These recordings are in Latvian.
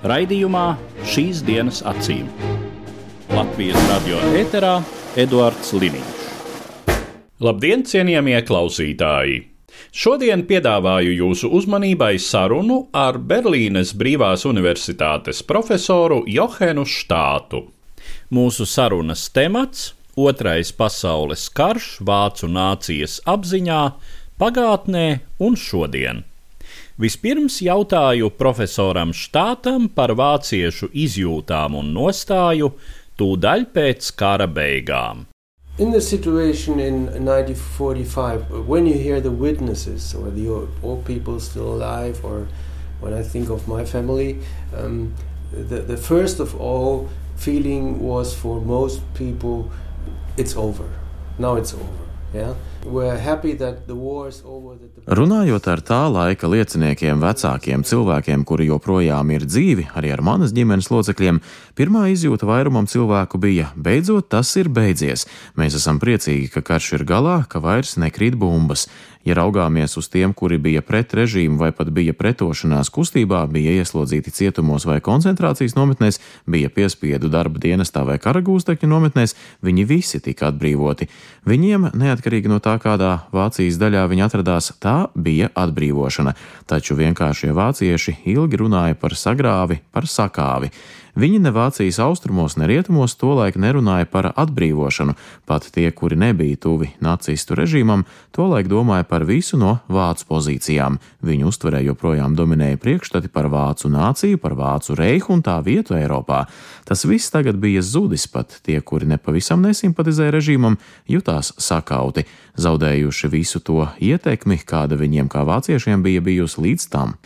Raidījumā šīs dienas acīm. Latvijas radio eterā Eduards Liniņš. Labdien, cienījamie klausītāji! Šodien piedāvāju jūsu uzmanībai sarunu ar Berlīnes Brīvās Universitātes profesoru Johenu Štātu. Mūsu sarunas temats - Otrais pasaules karš Vācu nācijas apziņā, pagātnē un šodien. Vispirms jautāju profesoram Štātam par vāciešu izjūtām un nostāju tūdaļ pēc kara beigām. In the situation in 1945, when you hear the witnesses or the old people still alive, or when I think of my family, um, the, the first of all feeling was for most people, it's over. Now it's over. Yeah? Runājot ar tā laika lieciniekiem, vecākiem cilvēkiem, kuri joprojām ir dzīvi, arī ar manas ģimenes locekļiem, pirmā izjūta vairumam cilvēku bija: beidzot, tas ir beidzies. Mēs esam priecīgi, ka karš ir galā, ka vairs nekrīt bumbas. Ja raugāmies uz tiem, kuri bija pret režīmu vai pat bija pretošanās kustībā, bija ieslodzīti cietumos vai koncentrācijas nometnēs, bija piespiedu darba dienestā vai karagūstekņu nometnēs, viņi visi tika atbrīvoti. Viņiem, neatkarīgi no tā, kādā Vācijas daļā viņi atradās, tā bija atbrīvošana. Taču vienkāršie vācieši ilgi runāja par sagrāvi, par sakāvi. Viņi ne Vācijas austrumos, ne rietumos tolaik nerunāja par atbrīvošanu, pat tie, kuri nebija tuvi nacistu režīmam, tolaik domāja par visu no vācu pozīcijām. Viņu uztverē joprojām dominēja priekšstati par vācu nāciju, par vācu reihu un tā vietu Eiropā. Tas viss tagad bija zudis, pat tie, kuri nepavisam nesimpatizēja režīmam, jutās sakauti, zaudējuši visu to ietekmi, kāda viņiem kā vāciešiem bija bijusi līdz tam.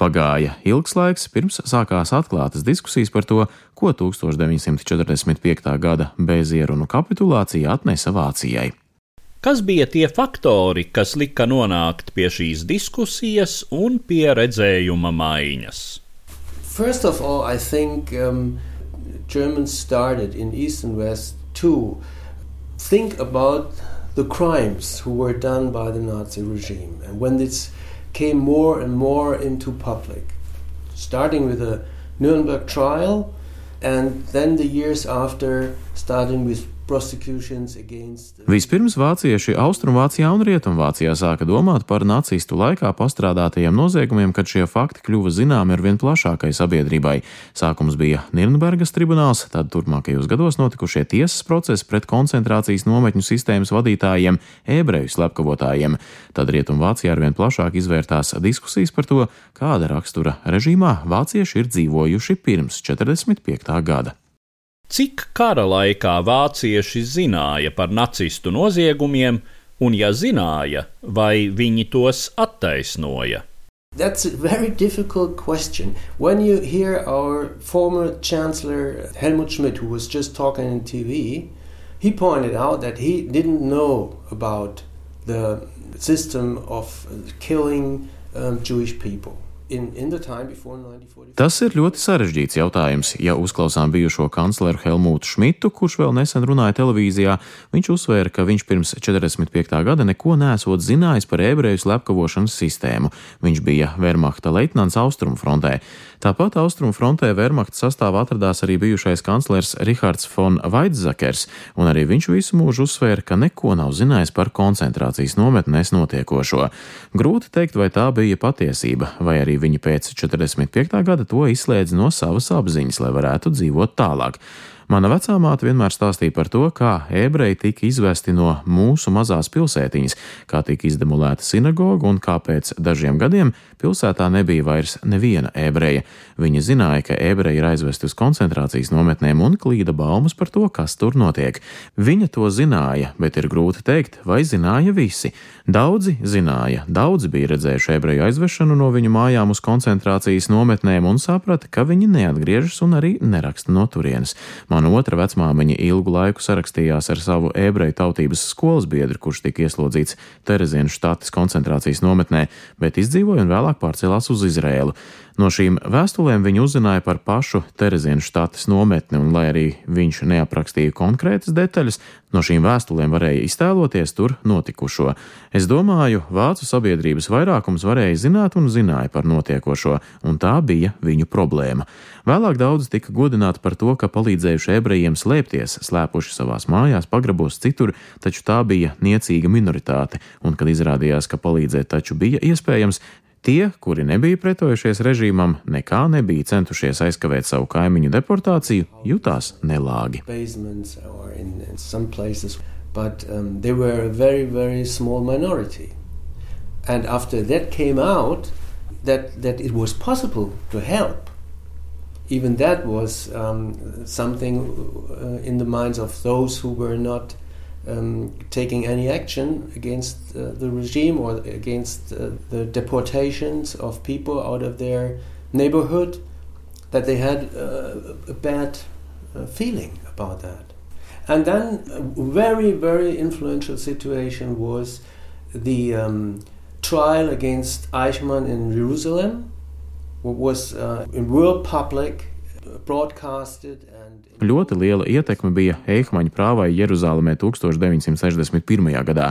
Pagāja ilgs laiks, pirms sākās atklātas diskusijas par to, ko 1945. gada bezierunu kapitulācija atnesa Vācijai. Kas bija tie faktori, kas lika nonākt pie šīs diskusijas un pie redzējuma maiņas? First of all, I think um, Germans started in East and West to think about the crimes who were done by the Nazi regime. And when this came more and more into public, starting with the Nuremberg trial, and then the years after, starting with Vispirms vācieši Austrumvācijā un Rietumvācijā sāka domāt par nacistu laikā pastrādātajiem noziegumiem, kad šie fakti kļuva zināmi ar vien plašākai sabiedrībai. Sākums bija Nirnbergas tribunāls, tad turpmākajos gados notikušie tiesas procesi pret koncentrācijas nometņu sistēmas vadītājiem, ebreju slepkavotājiem. Tad Rietumvācijā ar vien plašāk izvērtās diskusijas par to, kāda rakstura režīmā vācieši ir dzīvojuši pirms 45. gada. Cik kara laikā vācieši zināja par nacistu noziegumiem, un, ja zināja, vai viņi tos attaisnoja? That's a very difficult question. When you hear our former Chancellor Helmut Schmidt, who was just talking on TV, he pointed out that he didn't know about the system of killing um, Jewish people. Tas ir ļoti sarežģīts jautājums. Ja uzklausām bijušo kancleru Helmutu Šmitu, kurš vēl nesen runāja televīzijā, viņš uzsvēra, ka viņš pirms 45. gada neko nesot zinājis par ebreju slepkavošanas sistēmu. Viņš bija Wehrmachta leitnants Austrumfrontē. Tāpat Austrumfrontē Wehrmachta sastāvā atradās arī bijušais kanclers Rihards von Vaidzakers, un arī viņš visu mūžu uzsvēra, ka neko nav zinājis par koncentrācijas nometnēs notiekošo. Grūti teikt, vai tā bija patiesība, vai arī viņi pēc 45. gada to izslēdz no savas apziņas, lai varētu dzīvot tālāk. Mana vecāmāte vienmēr stāstīja par to, kā ebreji tika izvesti no mūsu mazās pilsētiņas, kā tika izdemolēta sinagoga un kāpēc dažiem gadiem pilsētā nebija vairs neviena ebreja. Viņa zināja, ka ebreji ir aizvesti uz koncentrācijas nometnēm un klīda baumas par to, kas tur notiek. Viņa to zināja, bet ir grūti teikt, vai zināja visi. Daudzi zināja, daudzi bija redzējuši ebreju aizvešanu no viņu mājām uz koncentrācijas nometnēm un saprata, ka viņi neatgriežas un arī neraksta no turienes. Mana otra vecmāmiņa ilgu laiku sarakstījās ar savu ebreju tautības skolas biedru, kurš tika ieslodzīts Terezienas štatas koncentrācijas nometnē, bet izdzīvoja un vēlāk pārcēlās uz Izrēlu. No šīm vēstulēm viņi uzzināja par pašu Terezienas štatas nometni, un, lai arī viņš neaprakstīja konkrētas detaļas, no šīm vēstulēm varēja iztēloties tur notikušo. Es domāju, vācu sabiedrības vairākums varēja zināt un zināja par notiekošo, un tā bija viņu problēma. Vēlāk daudz tika godināti par to, ka palīdzējuši ebrejiem slēpties, slēpuši savās mājās, pagrabos citur, taču tā bija niecīga minoritāte, un kad izrādījās, ka palīdzēt taču bija iespējams, Tie, kuri nebija pretojušies režīmam, nekā nebija centušies aizkavēt savu kaimiņu deportāciju, jutās nelāgi. But um, they were a very, very small minority. And after that came out that, that it was possible to help, even that was um, something uh, in the minds of those who were not um, taking any action against uh, the regime or against uh, the deportations of people out of their neighborhood, that they had uh, a bad uh, feeling about that. And then a very, very influential situation was the um, trial against Eichmann in Jerusalem, what was uh, in world public, Ļoti liela ietekme bija Eihmaņa prāvai Jeruzalemē 1961. gadā.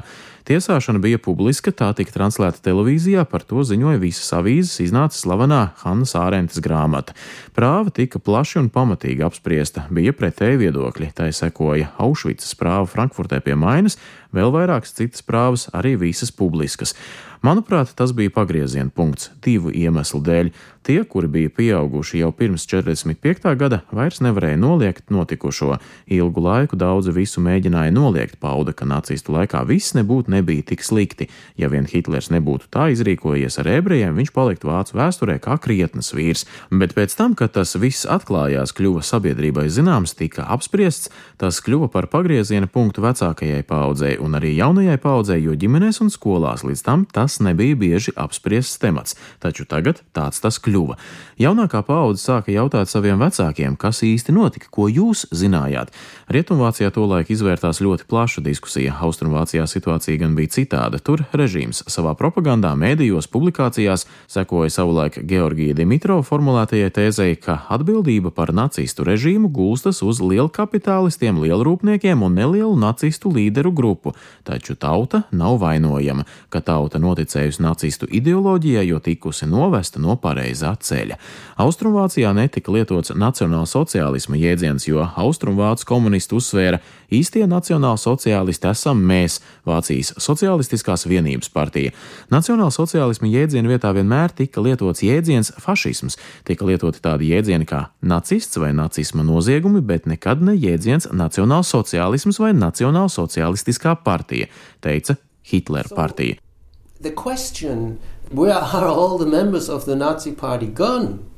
Tiesāšana bija publiska, tā tika translēta televīzijā, par to ziņoja visas avīzes, iznāca slavenā Hannas Ārentes grāmata. Prāva tika plaši un pamatīgi apspriesta, bija pretēji viedokļi, tai sekoja Aušvicas prāva Frankfurtē pie Mainas, vēl vairākas citas prāvas, arī visas publiskas. Manuprāt, tas bija pagrieziena punkts divu iemeslu dēļ. Tie, kuri bija pieauguši jau pirms 45. gada, vairs nevarēja noliegt notikušo. Ilgu laiku daudzi visu mēģināja noliegt, pauda, ka nacistu laikā viss nebūtu nebija tik slikti. Ja vien Hitlers nebūtu tā izrīkojies ar ebrejiem, viņš paliktu vācu vēsturē kā krietnes vīrs. Bet pēc tam, kad tas viss atklājās, kļuva sabiedrībai zināms, tika apspriests, tas kļuva par pagrieziena punktu vecākajai paudzei un arī jaunajai paudzei, jo ģimenēs un skolās līdz tam tas nebija bieži apspriests temats. Taču tagad tāds tas kļuva kļuva. Jaunākā paudze sāka jautāt saviem vecākiem, kas īsti notika, ko jūs zinājāt. Rietumvācijā tolaik izvērtās ļoti plaša diskusija. Austrumvācijā situācija gan bija citāda. Tur režīms savā propagandā, mēdījos, publikācijās sekoja savulaik Georgija Dimitrova formulētajai tēzei, ka atbildība par nacistu režīmu gulstas uz lielkapitālistiem, lielrūpniekiem un nelielu nacistu līderu grupu, taču tauta nav vainojama, ka tauta noticējusi nacistu ideoloģijai, jo tikusi novesta no pareizā pareizā ceļa. Austrumvācijā netika lietots nacionālsociālisma jēdziens, jo austrumvācu komunisti uzsvēra, īstie nacionālsociālisti esam mēs, Vācijas Socialistiskās vienības partija. Nacionālsociālisma jēdziena vietā vienmēr tika lietots jēdziens fašisms, tika lietoti tādi jēdzieni kā nacists vai nacisma noziegumi, bet nekad ne jēdziens nacionālsociālisms vai nacionālsocialistiskā partija, teica Hitlera partija. Question where are all the members of the Nazi Party gone?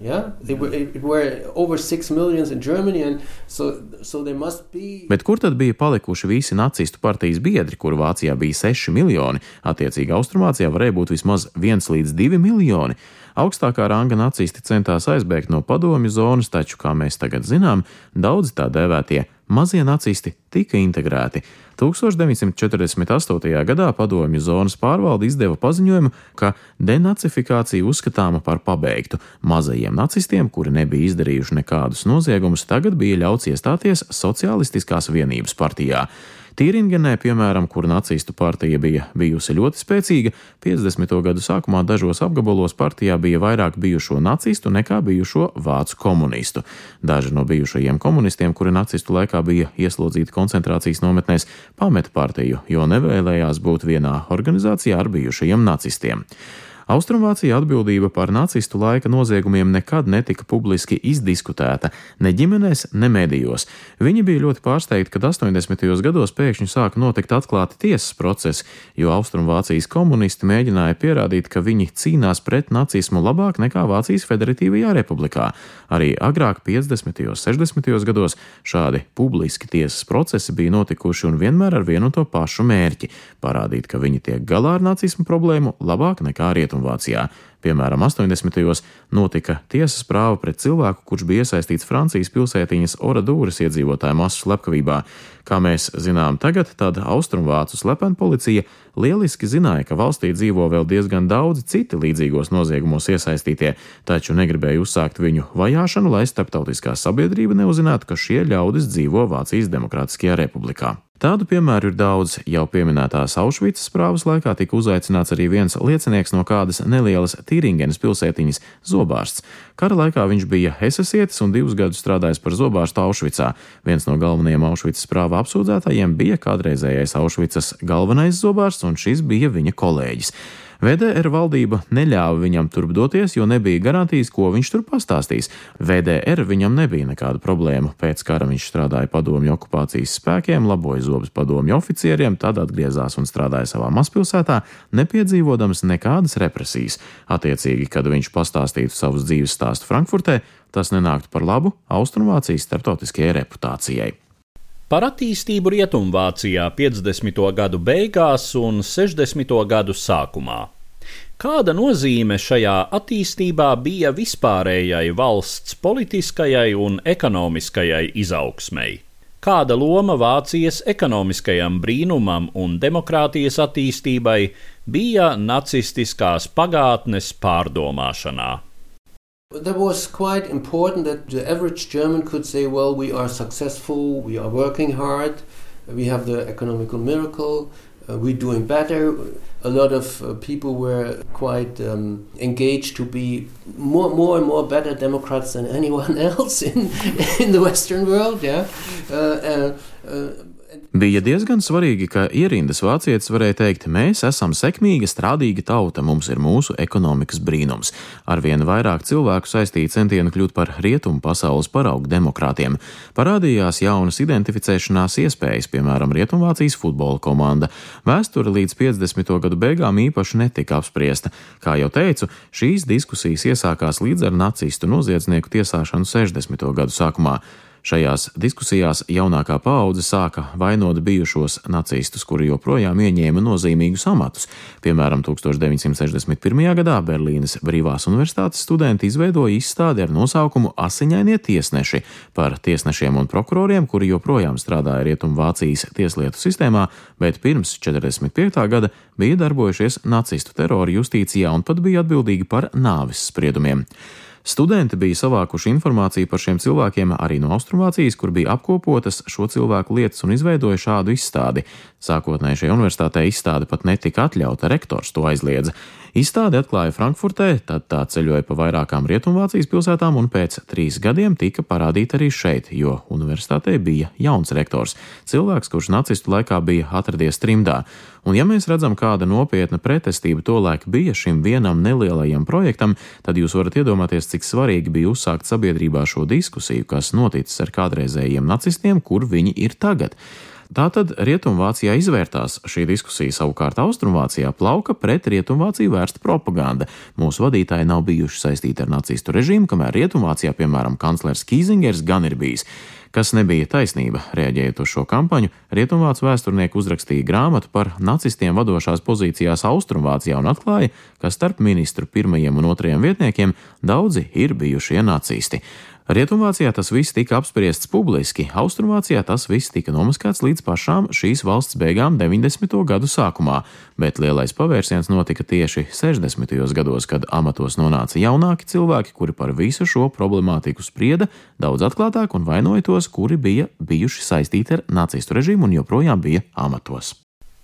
Yeah, they were, it were over 6 millions in Germany, and so, so there must be. Bet kur tad bija palikuši visi nacistu partijas biedri, kur Vācijā bija 6 miljoni? Attiecīgi, Austrumvācijā varēja būt vismaz 1 līdz 2 miljoni. Augstākā ranga nacisti centās aizbēgt no padomju zonas, taču, kā mēs tagad zinām, daudzi tā dēvētie mazie nacisti tika integrēti. 1948. gadā padomju zonas pārvalde izdeva paziņojumu, ka denacifikācija uzskatāma par pabeigtu. Mazajiem nacistiem, kuri nebija izdarījuši nekādus noziegumus, tagad bija ļauts iestāties Socialistiskās vienības partijā. Tīringenē, piemēram, kur nacistu partija bija bijusi ļoti spēcīga, 50. gadu sākumā dažos apgabalos partijā bija vairāk bijušo nacistu nekā bijušo vācu komunistu. Daži no bijušajiem komunistiem, kuri nacistu laikā bija ieslodzīti koncentrācijas nometnēs, pameta partiju, jo nevēlējās būt vienā organizācijā ar bijušajiem nacistiem. Austrumvācijā atbildība par nacistu laika noziegumiem nekad netika publiski izdiskutēta, ne ģimenēs, ne medijos. Viņi bija ļoti pārsteigti, kad 80. gados pēkšņi sāka notikt atklāti tiesas procesi, jo Austrumvācijas komunisti mēģināja pierādīt, ka viņi cīnās pret nacismu labāk nekā Vācijas Federatīvajā republikā. Arī agrāk, 50. un 60. gados, šādi publiski tiesas procesi bija notikuši un vienmēr ar vienu un to pašu mērķi - parādīt, ka viņi tiek galā ar nacismu problēmu labāk nekā rietumu. Rietumvācijā. Piemēram, 80. gados notika tiesas prāva pret cilvēku, kurš bija iesaistīts Francijas pilsētiņas Oradūras iedzīvotāju masu slepkavībā. Kā mēs zinām tagad, tad Austrumvācu slepena policija lieliski zināja, ka valstī dzīvo vēl diezgan daudzi citi līdzīgos noziegumos iesaistītie, taču negribēja uzsākt viņu vajāšanu, lai starptautiskā sabiedrība neuzzinātu, ka šie ļaudis dzīvo Vācijas Demokrātiskajā republikā. Tādu piemēru ir daudz. Jau pieminētās Aušvicas prāvas laikā tika uzaicināts arī viens liecinieks no kādas nelielas Tīringenes pilsētiņas - Zobārsts. Kara laikā viņš bija hesesietis un divus gadus strādājis par zobārstu Aušvicā. Viens no galvenajiem Aušvicas prāva apsūdzētājiem bija kādreizējais Aušvicas galvenais zobārsts, un šis bija viņa kolēģis. VDR valdība neļāva viņam turp doties, jo nebija garantijas, ko viņš tur pastāstīs. VDR viņam nebija nekāda problēma. Pēc kara viņš strādāja padomju okupācijas spēkiem, laboja zobus padomju oficieriem, tad atgriezās un strādāja savā mazpilsētā, nepiedzīvodams nekādas represijas. Attiecīgi, kad viņš pastāstītu savus dzīves stāstu Frankfurtē, tas nenāktu par labu Austrumvācijas starptautiskajai reputācijai. Par attīstību Rietumvācijā 50. gadu beigās un 60. gadu sākumā. Kāda nozīme šajā attīstībā bija vispārējai valsts politiskajai un ekonomiskajai izaugsmei? Kāda loma Vācijas ekonomiskajam brīnumam un demokrātijas attīstībai bija nacistiskās pagātnes pārdomāšanā? That was quite important that the average German could say, well, we are successful, we are working hard, we have the economical miracle, uh, we're doing better. A lot of uh, people were quite um, engaged to be more, more and more better Democrats than anyone else in, in the Western world. Yeah, uh, uh, uh Bija diezgan svarīgi, ka ierindas vācietis varēja teikt, mēs esam sekmīga, strādīga tauta, mums ir mūsu ekonomikas brīnums. Arvien vairāk cilvēku saistīja centieni kļūt par rietumu pasaules paraugu demokrātiem. Parādījās jaunas identificēšanās iespējas, piemēram, Rietumvācijas futbola komanda. Vēsture līdz 50. gadu beigām īpaši netika apspriesta. Kā jau teicu, šīs diskusijas iesākās līdz ar nacistu noziedznieku tiesāšanu 60. gadu sākumā. Šajās diskusijās jaunākā paudze sāka vainot bijušos nacistus, kuri joprojām ieņēma nozīmīgus amatus. Piemēram, 1961. gadā Berlīnes Brīvās universitātes studenti izveidoja izstādi ar nosaukumu Asiņainie tiesneši par tiesnešiem un prokuroriem, kuri joprojām strādāja Rietumvācijas tieslietu sistēmā, bet pirms 45. gada bija darbojušies nacistu terora justīcijā un pat bija atbildīgi par nāvis spriedumiem. Studenti bija savākuši informāciju par šiem cilvēkiem arī no Austrumvācijas, kur bija apkopotas šo cilvēku lietas un izveidoja šādu izstādi. Sākotnēji šajā universitātē izstāde pat netika atļauta, rektors to aizliedza. Izstādi atklāja Frankfurtē, tad tā ceļoja pa vairākām Rietumvācijas pilsētām un pēc trīs gadiem tika parādīta arī šeit, jo universitātei bija jauns rektors, cilvēks, kurš nacistu laikā bija atradies trimdā. Un ja mēs redzam, kāda nopietna pretestība tolaik bija šim vienam nelielajam projektam, tad jūs varat iedomāties, cik svarīgi bija uzsākt sabiedrībā šo diskusiju, kas noticis ar kādreizējiem nacistiem, kur viņi ir tagad. Tātad Rietumvācijā izvērtās šī diskusija, savukārt Austrumvācijā plauka pret Rietumvāciju vērsta propaganda. Mūsu vadītāji nav bijuši saistīti ar nacistu režīmu, kamēr Rietumvācijā, piemēram, kanclers Kīzingers gan ir bijis. Kas nebija taisnība, reaģējot uz šo kampaņu, Rietumvācu vēsturnieki uzrakstīja grāmatu par nacistiem vadošās pozīcijās Austrumvācijā un atklāja, ka starp ministru pirmajiem un otrajiem vietniekiem daudzi ir bijušie nacisti. Rietumvācijā tas viss tika apspriests publiski, Austrumvācijā tas viss tika nomaskāts līdz pašām šīs valsts beigām 90. gadu sākumā, bet lielais pavērsiens notika tieši 60. gados, kad amatos nonāca jaunāki cilvēki, kuri par visu šo problemātiku sprieda daudz atklātāk un vainoja tos, kuri bija bijuši saistīti ar nacistu režīmu un joprojām bija amatos.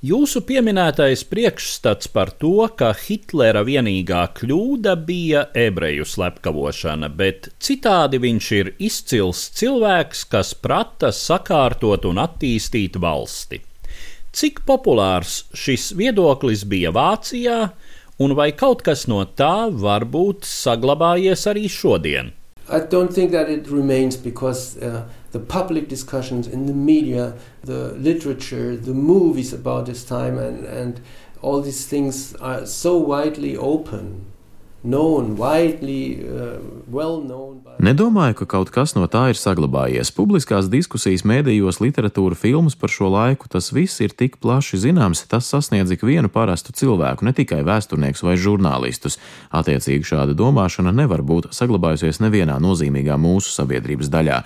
Jūsu pieminētais priekšstats par to, ka Hitlera vienīgā kļūda bija ebreju slepkavošana, bet citādi viņš ir izcils cilvēks, kas prata sakārtot un attīstīt valsti. Cik populārs šis viedoklis bija Vācijā, un vai kaut kas no tā var būt saglabājies arī šodien. I don't think that it remains because uh, the public discussions in the media, the literature, the movies about this time, and, and all these things are so widely open known, widely, uh, well known. By... Nedomāju, ka kaut kas no tā ir saglabājies. Publiskās diskusijas, mēdījos, literatūra, filmas par šo laiku, tas viss ir tik plaši zināms, tas sasniedz ikvienu parastu cilvēku, ne tikai vēsturniekus vai žurnālistus. Attiecīgi šāda domāšana nevar būt saglabājusies nevienā nozīmīgā mūsu sabiedrības daļā.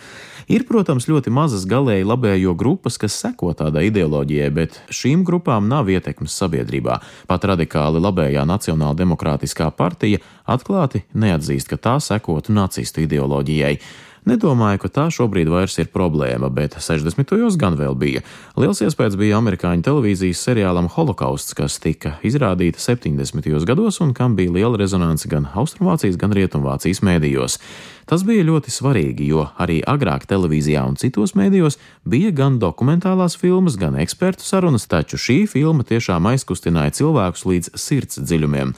Ir, protams, ļoti mazas galēji labējo grupas, kas seko tādai ideoloģijai, bet šīm grupām nav ietekmes sabiedrībā. Pat radikāli labējā Nacionāla demokrātiskā partija atklāti neatzīst, ka tā sekotu nacistu ideoloģijai. Nedomāju, ka tā šobrīd vairs ir problēma, bet 60. gan vēl bija. Liels iespējas bija amerikāņu televīzijas seriālam Holokausts, kas tika izrādīta 70. gados un kam bija liela rezonance gan Austrumvācijas, gan Rietumvācijas mēdījos. Tas bija ļoti svarīgi, jo arī agrāk televīzijā un citos mēdījos bija gan dokumentālās filmas, gan ekspertu sarunas, taču šī filma tiešām aizkustināja cilvēkus līdz sirds dziļumiem.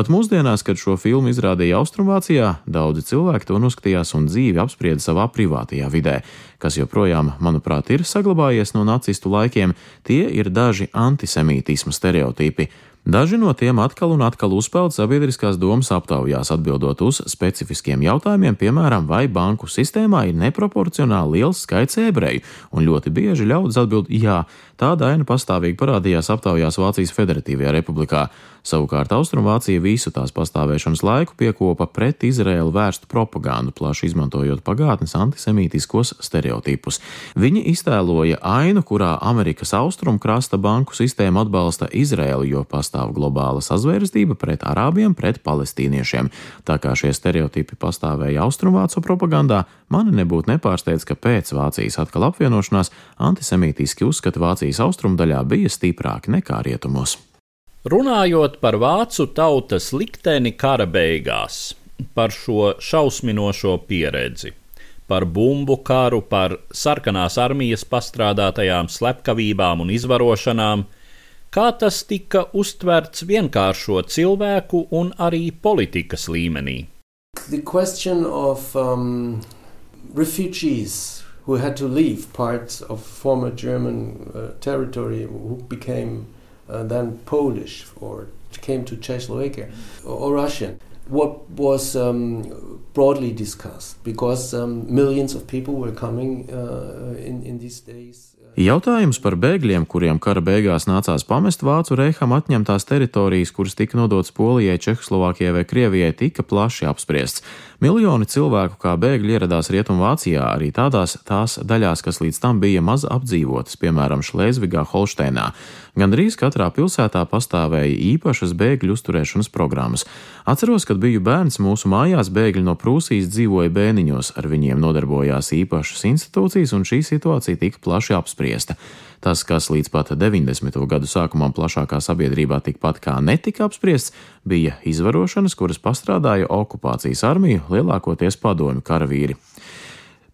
Pat mūsdienās, kad šo filmu izrādīja Austrumvācijā, daudzi cilvēki to noskatījās un dzīvi apsprieda savā privātajā vidē. Kas joprojām, manuprāt, ir saglabājies no nacistu laikiem, tie ir daži antisemītisma stereotipi. Daži no tiem atkal un atkal uzpeld sabiedriskās domas aptaujās, atbildot uz specifiskiem jautājumiem, piemēram, vai banku sistēmā ir neproporcionāli liels skaits ebreju, un ļoti bieži ļaudis atbild jā. Tāda aina pastāvīgi parādījās aptaujās Vācijas Federatīvajā republikā. Savukārt Austrumvācija visu tās pastāvēšanas laiku piekopa pret Izraēlu vērstu propagandu, plaši izmantojot pagātnes antisemītiskos stereotipus. Viņi iztēloja ainu, kurā Amerikas austrumkrasta banku sistēma atbalsta Izraēlu, jo pastāv globāla sazvērestība pret arābiem, pret palestīniešiem. Tā kā šie stereotipi pastāvēja austrumvācu propagandā, mani nebūtu nepārsteidz, ka pēc Vācijas atkal apvienošanās antisemītiski uzskati Vācijas Vācijas austrumdaļā bija stiprāki nekā rietumos. Runājot par vācu tautas likteni kara beigās, par šo šausminošo pieredzi, par bumbu karu, par sarkanās armijas pastrādātajām slepkavībām un izvarošanām, kā tas tika uztverts vienkāršo cilvēku un arī politikas līmenī. The question of um, refugees who had to leave parts of former German uh, territory, who became uh, then Polish or came to Czechoslovakia or, or Russian. What was um, broadly discussed because um, millions of people were coming uh, in, in these days. Jautājums par bēgļiem, kuriem kara beigās nācās pamest Vācu reiham atņemtās teritorijas, kuras tika nodotas Polijai, Čehoslovākijai vai Krievijai, tika plaši apspriests. Miljoni cilvēku kā bēgļi ieradās Rietumvācijā, arī tādās tās daļās, kas līdz tam bija maz apdzīvotas, piemēram, Šlēzvigā, Holšteinā. Gan drīz katrā pilsētā pastāvēja īpašas bēgļu uzturēšanas programmas. Atceros, kad biju bērns, mūsu mājās bēgļi no Prūsijas dzīvoja bēniņos, ar viņiem nodarbojās īpašas institūcijas, un šī situācija tika plaši apspriesta. Tas, kas līdz pat 90. gadu sākumam plašākā sabiedrībā tikpat kā netika apspriests, bija izvarošanas, kuras pastrādāja okupācijas armiju, lielākoties padomju karavīri.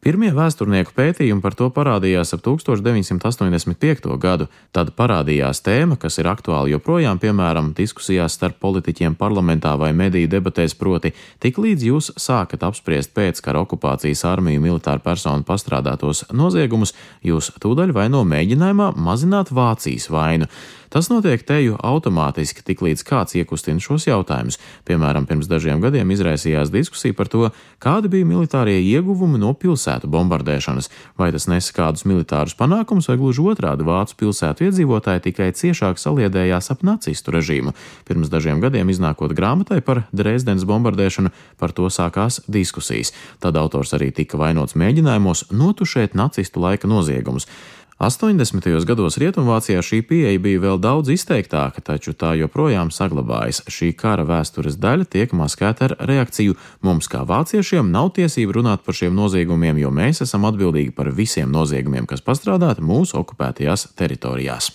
Pirmie vēsturnieku pētījumi par to parādījās ap 1985. gadu. Tad parādījās tēma, kas ir aktuāla joprojām, piemēram, diskusijās starp politiķiem parlamentā vai mediju debatēs, proti, tik līdz jūs sākat apspriest pēckara okupācijas armiju militāru personu pastrādātos noziegumus, jūs tūdaļ vaino mēģinājumā mazināt Vācijas vainu. Tas notiek teju automātiski, tiklīdz kāds iekustina šos jautājumus. Piemēram, pirms dažiem gadiem izraisījās diskusija par to, kādi bija militārie ieguvumi no pilsētu bombardēšanas, vai tas nesa kādus militārus panākumus, vai gluži otrādi vācu pilsētu iedzīvotāji tikai ciešāk saliedējās ap nacistu režīmu. Pirms dažiem gadiem iznākot grāmatai par Dresdenes bombardēšanu, par to sākās diskusijas. Tad autors arī tika vainots mēģinājumos notušēt nacistu laika noziegumus. 80. gados Rietumvācijā šī pieeja bija vēl daudz izteiktāka, taču tā joprojām saglabājas. Šī kara vēstures daļa tiek maskēta ar reakciju: mums, kā vāciešiem, nav tiesību runāt par šiem noziegumiem, jo mēs esam atbildīgi par visiem noziegumiem, kas pastrādāti mūsu okupētajās teritorijās.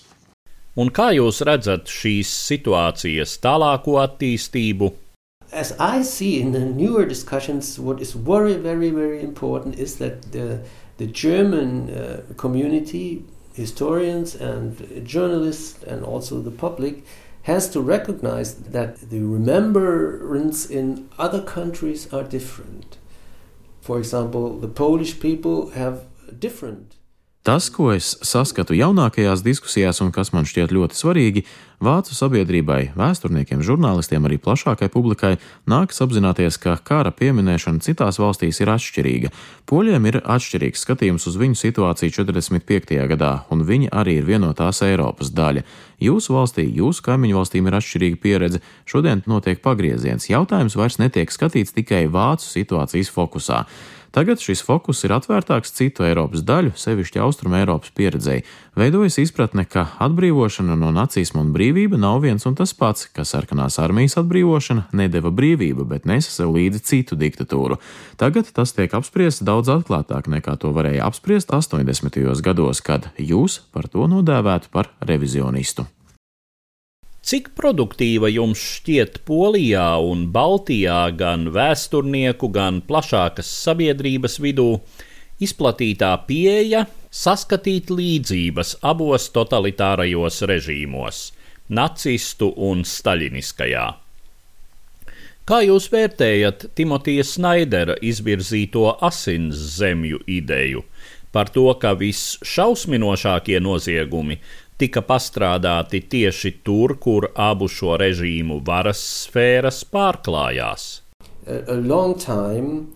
Un kā jūs redzat šīs situācijas tālāko attīstību? As I see in the newer discussions, what is very, very, very important is that the the German uh, community, historians and journalists, and also the public, has to recognize that the remembrance in other countries are different. For example, the Polish people have different Tas, ko es saskatu jaunākajās diskusijās un kas man šķiet ļoti svarīgi, vācu sabiedrībai, vēsturniekiem, žurnālistiem, arī plašākai publikai nākas apzināties, ka kara pieminēšana citās valstīs ir atšķirīga. Poļiem ir atšķirīgs skatījums uz viņu situāciju 45. gadā, un viņi arī ir viena no tās Eiropas daļa. Jūsu valstī, jūsu kaimiņu valstīm ir atšķirīga pieredze, šodien notiek pagrieziens. Jautājums vairs netiek skatīts tikai vācu situācijas fokusā. Tagad šis fokus ir atvērtāks citu Eiropas daļu, sevišķi Austrum Eiropas pieredzēji. Veidojas izpratne, ka atbrīvošana no nacisma un brīvība nav viens un tas pats, ka sarkanās armijas atbrīvošana nedeva brīvību, bet nesa sev līdzi citu diktatūru. Tagad tas tiek apspriests daudz atklātāk nekā to varēja apspriest 80. gados, kad jūs par to nodēvētu par revizionistu. Cik produktīva jums šķiet Polijā un Baltijā gan vēsturnieku, gan plašākas sabiedrības vidū izplatītā pieeja saskatīt līdzības abos totalitārajos režīmos - nacistu un staļiniskajā? Kā jūs vērtējat Timotija Snaidera izvirzīto asins zemju ideju par to, ka visšausminošākie noziegumi tika pastrādāti tieši tur, kur abu šo režīmu varas sfēras pārklājās. A, a time,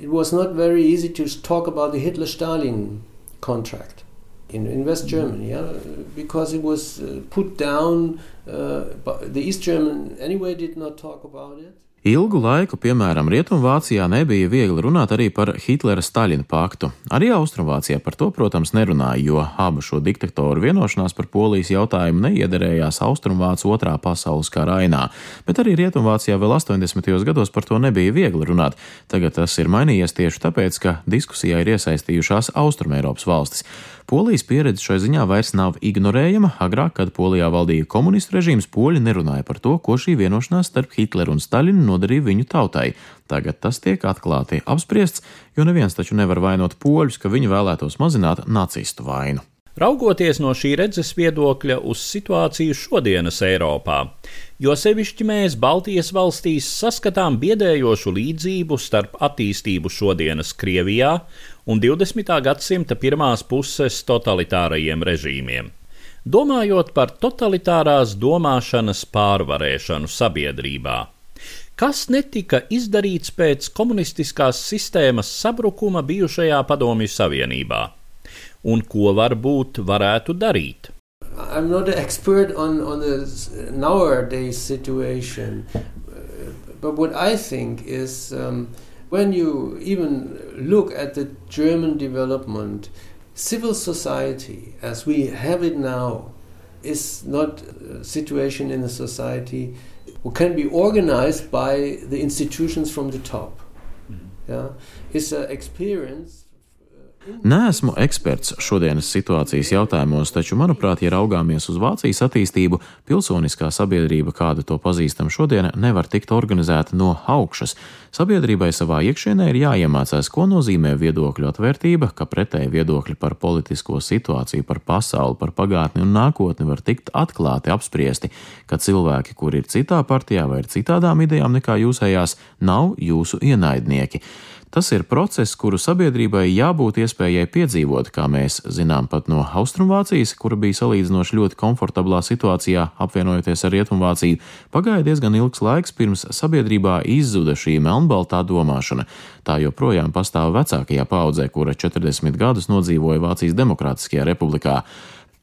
it was not very easy to talk about the Hitler-Stalin contract in, in West Germany, yeah, because it was uh, put down. Uh, the East German anyway did not talk about it. Ilgu laiku, piemēram, Rietumvācijā nebija viegli runāt arī par Hitlera-Staļina paktu. Arī Austrumvācijā par to, protams, nerunāja, jo abu šo diktatoru vienošanās par polijas jautājumu neiederējās Austrumvācu otrā pasaules kara ainā, bet arī Rietumvācijā vēl 80. gados par to nebija viegli runāt. Tagad tas ir mainījies tieši tāpēc, ka diskusijā ir iesaistījušās Austrumēropas valstis. Polijas pieredze šai ziņā vairs nav ignorējama. Agrāk, kad Polijā valdīja komunistu režīms, poļi nerunāja par to, ko šī vienošanās starp Hitleru un Staļinu nodarīja viņu tautai. Tagad tas tiek atklāti apspriests, jo neviens taču nevar vainot poļus, ka viņi vēlētos mazināt nacistu vainu. Raugoties no šī redzes viedokļa uz situāciju šodienas Eiropā, jo sevišķi mēs Baltijas valstīs saskatām biedējošu līdzību starp attīstību šodienas Krievijā un 20. gadsimta pirmās puses totalitārajiem režīmiem. Domājot par totalitārās domāšanas pārvarēšanu sabiedrībā, kas netika izdarīts pēc komunistiskās sistēmas sabrukuma bijušajā Padomju Savienībā? un ko varbūt varētu darīt. I'm not an expert on, on the nowadays situation, but what I think is um, when you even look at the German development, civil society as we have it now is not a situation in a society who can be organized by the institutions from the top. Mm-hmm. Yeah, it's an experience Neesmu eksperts šodienas situācijas jautājumos, taču, manuprāt, ja raugāmies uz Vācijas attīstību, pilsoniskā sabiedrība, kādu to pazīstam šodien, nevar tikt organizēta no augšas. Sabiedrībai savā iekšienē ir jāiemācās, ko nozīmē viedokļu atvērtība, ka pretēji viedokļi par politisko situāciju, par pasauli, par pagātni un nākotni var tikt atklāti apspriesti, ka cilvēki, kuri ir citā partijā vai ir citādām idejām nekā jūsējās, nav jūsu ienaidnieki. Tas ir process, kuru sabiedrībai jābūt iespējai piedzīvot, kā mēs zinām pat no Austrumvācijas, kura bija salīdzinoši ļoti komfortablā situācijā, apvienojoties ar Rietumvāciju. Pagāja diezgan ilgs laiks, pirms sabiedrībā izzuda šī melnbaltā domāšana. Tā joprojām pastāv vecākajā paudzē, kura 40 gadus nodzīvoja Vācijas Demokrātiskajā republikā.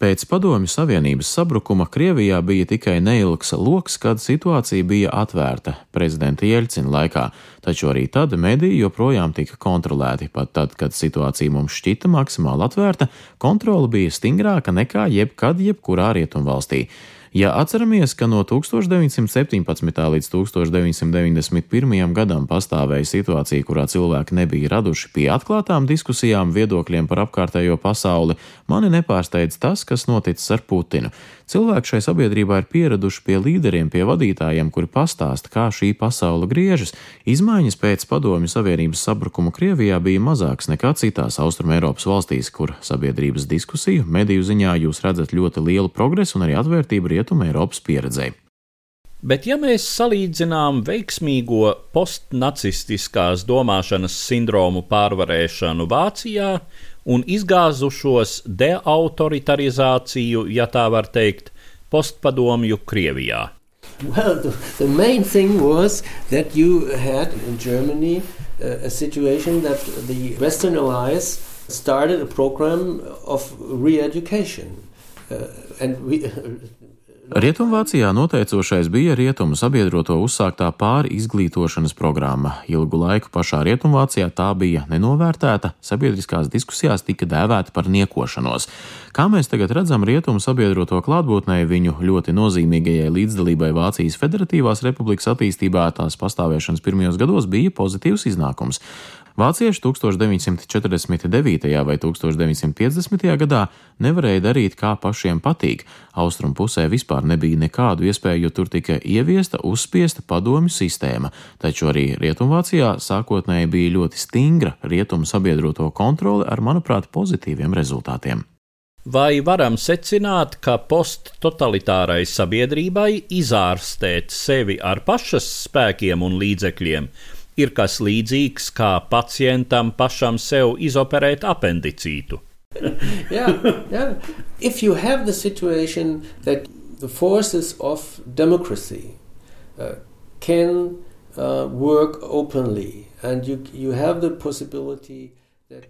Pēc Padomju Savienības sabrukuma Krievijā bija tikai neilgs loks, kad situācija bija atvērta prezidenta Jeļcina laikā, taču arī tad mediji joprojām tika kontrolēti. Pat tad, kad situācija mums šķita maksimāli atvērta, kontrole bija stingrāka nekā jebkad jebkurā rietumvalstī. Ja atceramies, ka no 1917. līdz 1991. gadam pastāvēja situācija, kurā cilvēki nebija raduši pie atklātām diskusijām, viedokļiem par apkārtējo pasauli, mani nepārsteidz tas, kas noticis ar Putinu. Cilvēki šai sabiedrībā ir pieraduši pie līderiem, pie vadītājiem, kuri pastāsta, kā šī pasaule griežas. Izmaiņas pēc Padomju Savienības sabrukuma Krievijā bija mazākas nekā citās Austrumēropas valstīs, kur sabiedrības diskusiju, mediju ziņā jūs redzat ļoti lielu progresu un arī atvērtību Rietumē Eiropas pieredzei. Bet, ja mēs salīdzinām veiksmīgo postnacistiskās domāšanas sindromu pārvarēšanu Vācijā un izgāzušos deautoritarizāciju, ja tā var teikt, postpadomju Krievijā. Well, the, the main thing was that you had in Germany uh, a situation that the Western Allies started a program of re education. Uh, and we, Rietumvācijā noteicošais bija rietumu sabiedroto uzsāktā pāri izglītošanas programma. Ilgu laiku pašā Rietumvācijā tā bija nenovērtēta, sabiedriskās diskusijās tika dēvēta par niekošanos. Kā mēs tagad redzam, rietumu sabiedroto klātbūtnē viņu ļoti nozīmīgajai līdzdalībai Vācijas Federatīvās republikas attīstībā tās pastāvēšanas pirmajos gados bija pozitīvs iznākums. Vācieši 1949. vai 1950. gadā nevarēja darīt, kā pašiem patīk. Austrumu pusē vispār nebija nekādu iespēju, jo tur tika ieviesta uzspiesta padomju sistēma, taču arī Rietumvācijā sākotnēji bija ļoti stingra rietumu sabiedroto kontrole ar, manuprāt, pozitīviem rezultātiem. Vai varam secināt, ka posttotalitārai sabiedrībai izārstēt sevi ar pašas spēkiem un līdzekļiem ir kas līdzīgs kā pacientam pašam sev izoperēt apendicītu. yeah, yeah. If you have the situation that the forces of democracy uh, can uh, work openly, and you you have the possibility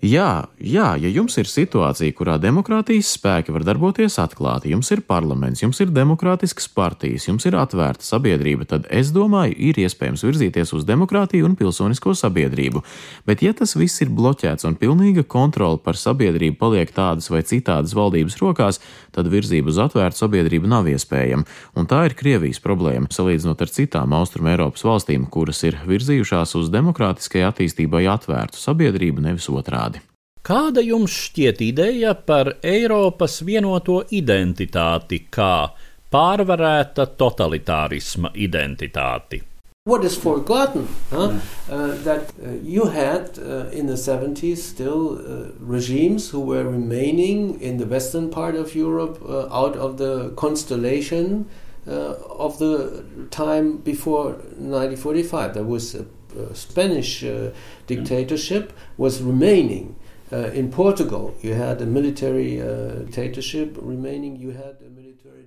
Jā, jā, ja jums ir situācija, kurā demokrātijas spēki var darboties atklāti, jums ir parlaments, jums ir demokrātiskas partijas, jums ir atvērta sabiedrība, tad es domāju, ir iespējams virzīties uz demokrātiju un pilsonisko sabiedrību. Bet, ja tas viss ir bloķēts un pilnīga kontrole par sabiedrību paliek tādas vai citādas valdības rokās, tad virzība uz atvērtu sabiedrību nav iespējama. Un tā ir Krievijas problēma, salīdzinot ar citām Austrum Eiropas valstīm, kuras ir virzījušās uz demokrātiskai attīstībai atvērtu sabiedrību, nevis otrā otrādi. Kāda jums šķiet ideja par Eiropas vienoto identitāti kā pārvarēta totalitārisma identitāti? What is forgotten? Huh? Uh, that uh, you had uh, in the 70s still uh, regimes who were remaining in the western part of Europe uh, out of the constellation uh, of the time before 1945. There was a Spanish uh, dictatorship was remaining. Uh, a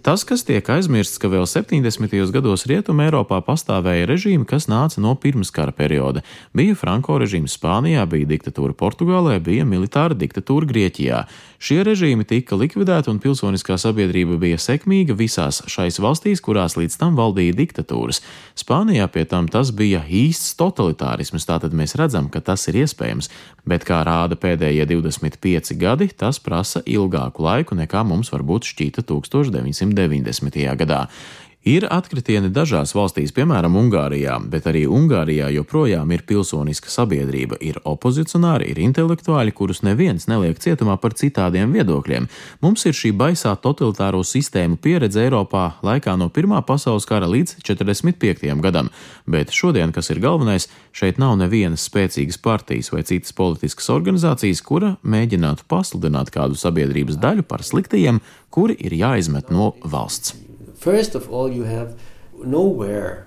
Tas, kas tiek aizmirsts, ka vēl 70. gados Rietumē Eiropā pastāvēja režīmi, kas nāca no pirmskara perioda. Bija Franko režīms Spānijā, bija diktatūra Portugālē, bija militāra diktatūra Grieķijā. Šie režīmi tika likvidēti un pilsoniskā sabiedrība bija sekmīga visās šais valstīs, kurās līdz tam valdīja diktatūras. Spānijā pie tam tas bija īsts totalitārisms, tātad mēs redzam, ka tas ir iespējams, bet kā rāda pēdējie 25 gadi, tas prasa ilgāku laiku nekā mums varbūt šķīta 1900. 90. gadā. Ir atkritieni dažās valstīs, piemēram, Ungārijā, bet arī Ungārijā joprojām ir pilsoniska sabiedrība, ir opozicionāri, ir intelektuāļi, kurus neviens neliek cietumā par citādiem viedokļiem. Mums ir šī baisā totalitāro sistēmu pieredze Eiropā laikā no Pirmā pasaules kara līdz 45. gadam, bet šodien, kas ir galvenais, šeit nav nevienas spēcīgas partijas vai citas politiskas organizācijas, kura mēģinātu pasludināt kādu sabiedrības daļu par sliktajiem, kuri ir jāizmet no valsts. First of all, you have nowhere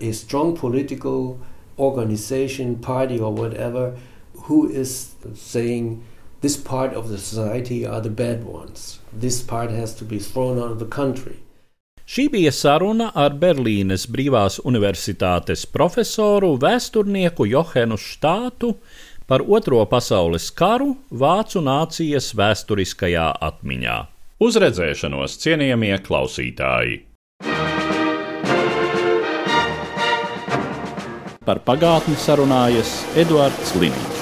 a strong political organization, party, or whatever who is saying this part of the society are the bad ones. This part has to be thrown out of the country. Šī bija saruna ar Berlīnes Brīvās Universitātes profesoru, vēsturnieku Johenu Štātu par Otro pasaules karu Vācu nācijas vēsturiskajā atmiņā. Uz redzēšanos, cienījamie klausītāji! Par pagātni sarunājas Eduards Līniņš.